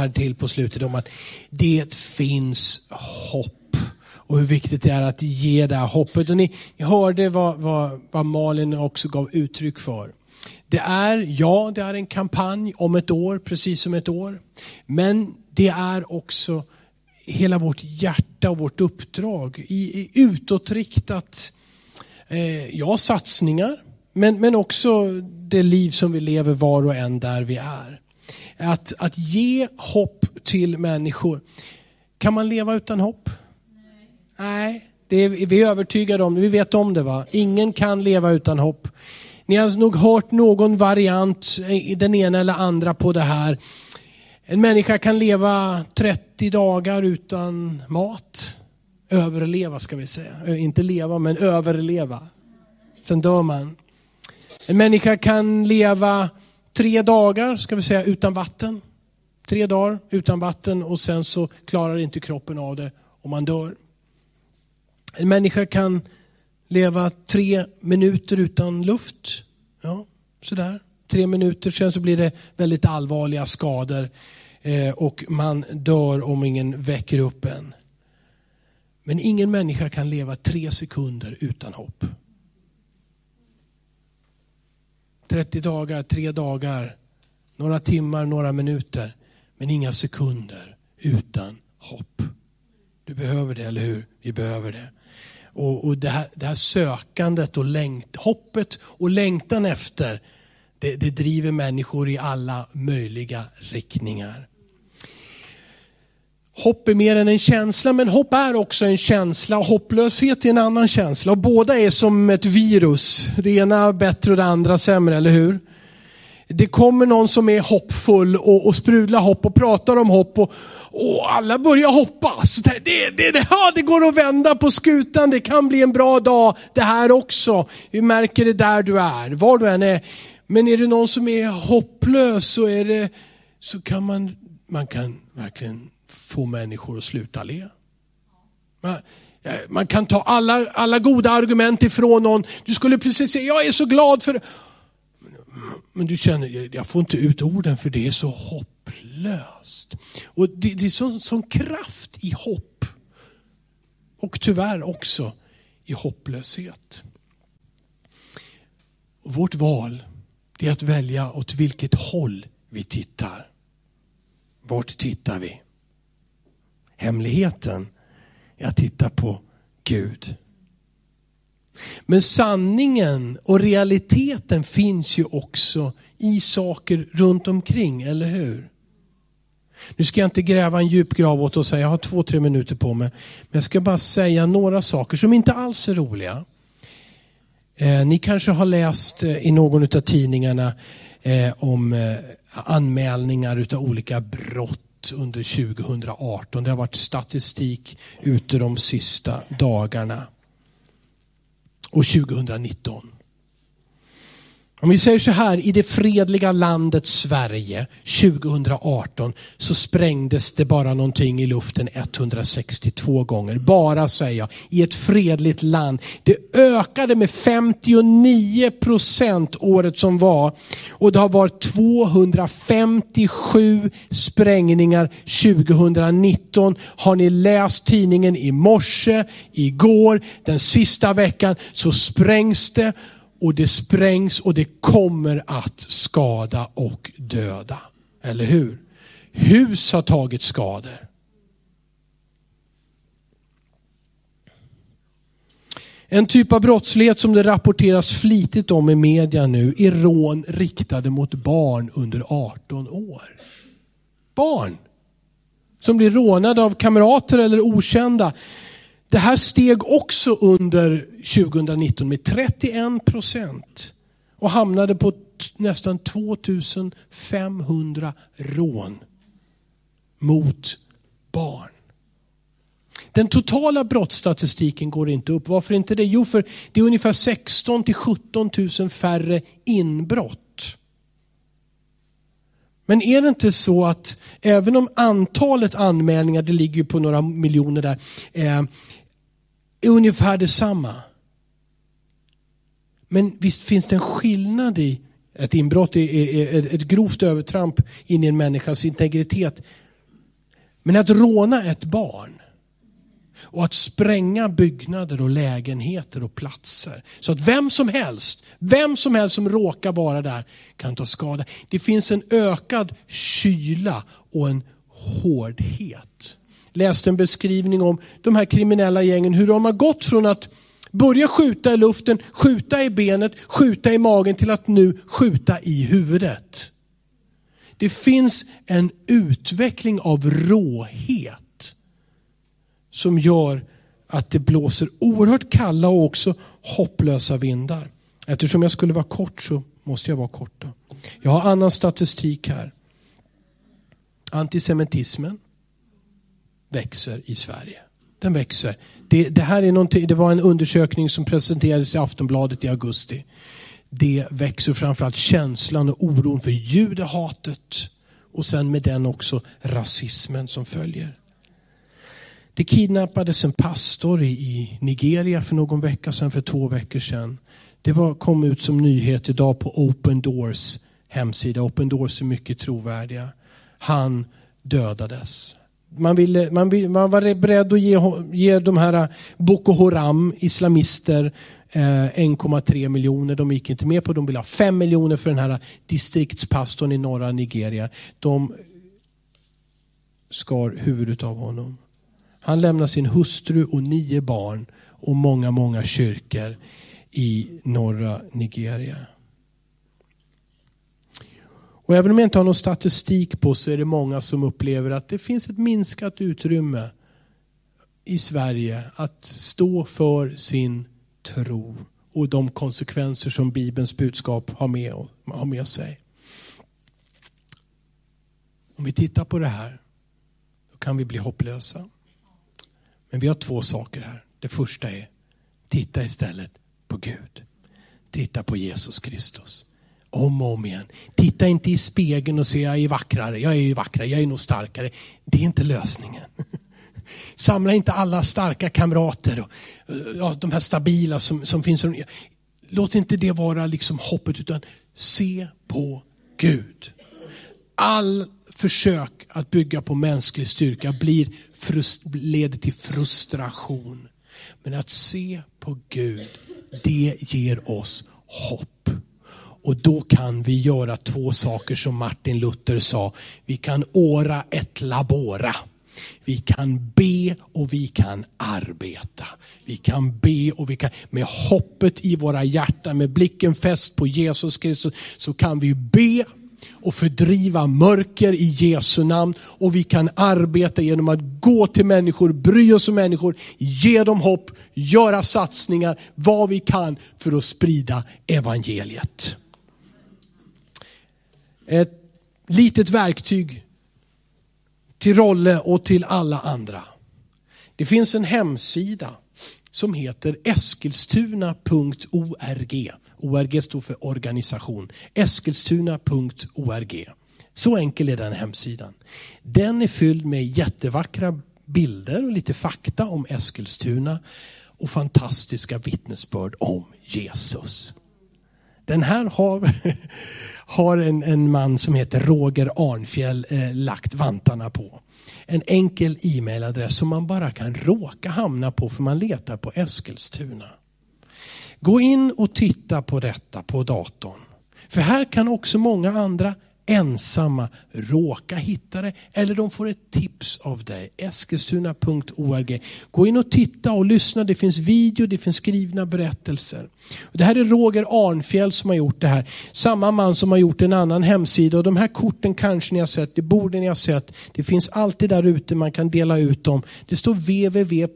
här till på slutet om att det finns hopp. Och hur viktigt det är att ge det här hoppet. Och ni, ni hörde vad, vad, vad Malin också gav uttryck för. Det är, ja, det är en kampanj om ett år, precis som ett år. Men det är också hela vårt hjärta och vårt uppdrag i, i utåtriktat, eh, ja satsningar, men, men också det liv som vi lever var och en där vi är. Att, att ge hopp till människor. Kan man leva utan hopp? Nej. Nej, det är, vi är övertygade om det, vi vet om det va. Ingen kan leva utan hopp. Ni har nog hört någon variant, den ena eller andra på det här. En människa kan leva 30 dagar utan mat. Överleva ska vi säga. Inte leva men överleva. Sen dör man. En människa kan leva tre dagar ska vi säga utan vatten. Tre dagar utan vatten och sen så klarar inte kroppen av det och man dör. En människa kan leva tre minuter utan luft. Ja, sådär. Tre minuter, sen så blir det väldigt allvarliga skador eh, och man dör om ingen väcker upp en. Men ingen människa kan leva tre sekunder utan hopp. 30 dagar, tre dagar, några timmar, några minuter, men inga sekunder utan hopp. Du behöver det, eller hur? Vi behöver det. Och, och det, här, det här sökandet och längt, hoppet och längtan efter, det, det driver människor i alla möjliga riktningar. Hopp är mer än en känsla, men hopp är också en känsla hopplöshet är en annan känsla. Och båda är som ett virus. Det ena bättre och det andra sämre, eller hur? Det kommer någon som är hoppfull och, och sprudlar hopp och pratar om hopp och, och alla börjar hoppas. Det, det, det, ja, det går att vända på skutan, det kan bli en bra dag det här också. Vi märker det där du är, var du än är. Men är det någon som är hopplös så, är det, så kan man, man kan verkligen få människor att sluta le. Eh, man, kan ta alla, alla goda argument ifrån någon. Du skulle precis säga, jag är så glad för... Men du känner, jag får inte ut orden för det är så hopplöst. Och det, det är sån, sån kraft i hopp. Och tyvärr också i hopplöshet. Vårt val är att välja åt vilket håll vi tittar. Vart tittar vi? Hemligheten är att titta på Gud. Men sanningen och realiteten finns ju också i saker runt omkring, eller hur? Nu ska jag inte gräva en djup grav åt och säga, jag har två, tre minuter på mig. Men jag ska bara säga några saker som inte alls är roliga. Eh, ni kanske har läst eh, i någon av tidningarna eh, om eh, anmälningar utav olika brott under 2018. Det har varit statistik ute de sista dagarna. Och 2019. Om vi säger så här, i det fredliga landet Sverige 2018 så sprängdes det bara någonting i luften 162 gånger. Bara säger jag, i ett fredligt land. Det ökade med 59 procent året som var och det har varit 257 sprängningar 2019. Har ni läst tidningen i morse, igår, den sista veckan så sprängs det och det sprängs och det kommer att skada och döda. Eller hur? Hus har tagit skador. En typ av brottslighet som det rapporteras flitigt om i media nu är rån riktade mot barn under 18 år. Barn som blir rånade av kamrater eller okända. Det här steg också under 2019 med 31 procent och hamnade på nästan 2500 rån mot barn. Den totala brottsstatistiken går inte upp. Varför inte det? Jo, för det är ungefär 16 till 17 000 färre inbrott. Men är det inte så att även om antalet anmälningar, det ligger på några miljoner där, eh, ungefär detsamma. Men visst finns det en skillnad i ett inbrott är, ett grovt övertramp in i en människas integritet. Men att råna ett barn och att spränga byggnader och lägenheter och platser. Så att vem som helst, vem som helst som råkar vara där kan ta skada. Det finns en ökad kyla och en hårdhet. Läste en beskrivning om de här kriminella gängen, hur de har gått från att börja skjuta i luften, skjuta i benet, skjuta i magen till att nu skjuta i huvudet. Det finns en utveckling av råhet som gör att det blåser oerhört kalla och också hopplösa vindar. Eftersom jag skulle vara kort så måste jag vara kort. Då. Jag har annan statistik här. Antisemitismen växer i Sverige. Den växer. Det, det här är det var en undersökning som presenterades i Aftonbladet i augusti. Det växer framförallt känslan och oron för judehatet och sen med den också rasismen som följer. Det kidnappades en pastor i Nigeria för någon vecka sedan, för två veckor sedan. Det var, kom ut som nyhet idag på Open Doors hemsida. Open Doors är mycket trovärdiga. Han dödades. Man, ville, man, ville, man var beredd att ge, ge de här äh, Boko Haram, islamister, äh, 1,3 miljoner. De gick inte med på De ville ha 5 miljoner för den här äh, distriktspastorn i norra Nigeria. De skar huvudet av honom. Han lämnar sin hustru och nio barn och många, många kyrkor i norra Nigeria. Och även om jag inte har någon statistik på så är det många som upplever att det finns ett minskat utrymme i Sverige att stå för sin tro och de konsekvenser som Bibelns budskap har med, har med sig. Om vi tittar på det här, då kan vi bli hopplösa. Men vi har två saker här. Det första är, titta istället på Gud. Titta på Jesus Kristus. Om och om igen. Titta inte i spegeln och se jag är vackrare, jag är vackrare, jag är nog starkare. Det är inte lösningen. Samla inte alla starka kamrater, och, ja, de här stabila som, som finns. Låt inte det vara liksom hoppet utan se på Gud. All försök att bygga på mänsklig styrka blir leder till frustration. Men att se på Gud, det ger oss hopp. Och då kan vi göra två saker som Martin Luther sa. Vi kan åra ett labora. Vi kan be och vi kan arbeta. Vi kan be och vi kan, med hoppet i våra hjärtan, med blicken fäst på Jesus Kristus, så kan vi be och fördriva mörker i Jesu namn. Och vi kan arbeta genom att gå till människor, bry oss om människor, ge dem hopp, göra satsningar, vad vi kan för att sprida evangeliet. Ett litet verktyg till Rolle och till alla andra. Det finns en hemsida som heter eskilstuna.org. ORG står för organisation. Eskilstuna.org. Så enkel är den hemsidan. Den är fylld med jättevackra bilder och lite fakta om Eskilstuna och fantastiska vittnesbörd om Jesus. Den här har, har en, en man som heter Roger Arnfjell eh, lagt vantarna på. En enkel e-mailadress som man bara kan råka hamna på för man letar på Eskilstuna. Gå in och titta på detta på datorn. För här kan också många andra ensamma råka hitta det eller de får ett tips av dig. Eskilstuna.org. Gå in och titta och lyssna. Det finns video, det finns skrivna berättelser. Det här är Roger Arnfjell som har gjort det här. Samma man som har gjort en annan hemsida och de här korten kanske ni har sett, det borde ni ha sett. Det finns alltid där ute, man kan dela ut dem. Det står www.jesus.se.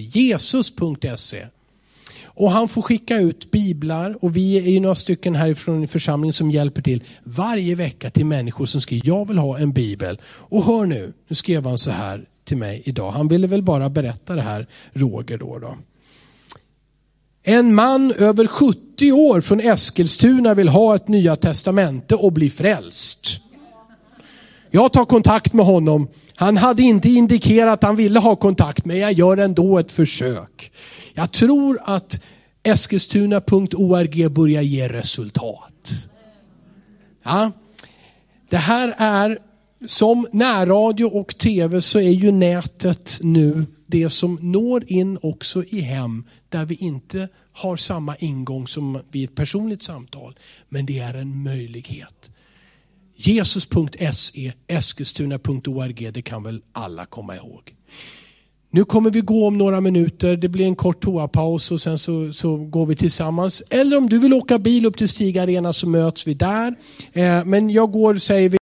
Jesus.se. Och han får skicka ut biblar och vi är ju några stycken härifrån församlingen som hjälper till varje vecka till människor som skriver jag vill ha en bibel. Och hör nu, nu skrev han så här till mig idag. Han ville väl bara berätta det här, Roger då. då. En man över 70 år från Eskilstuna vill ha ett nya testamente och bli frälst. Jag tar kontakt med honom. Han hade inte indikerat att han ville ha kontakt men jag gör ändå ett försök. Jag tror att Eskilstuna.org börjar ge resultat. Ja. Det här är som närradio och tv så är ju nätet nu det som når in också i hem där vi inte har samma ingång som vid ett personligt samtal. Men det är en möjlighet. Jesus.se, eskilstuna.org, det kan väl alla komma ihåg. Nu kommer vi gå om några minuter, det blir en kort toapaus och sen så, så går vi tillsammans. Eller om du vill åka bil upp till Stig Arena så möts vi där. Eh, men jag går, säger vi,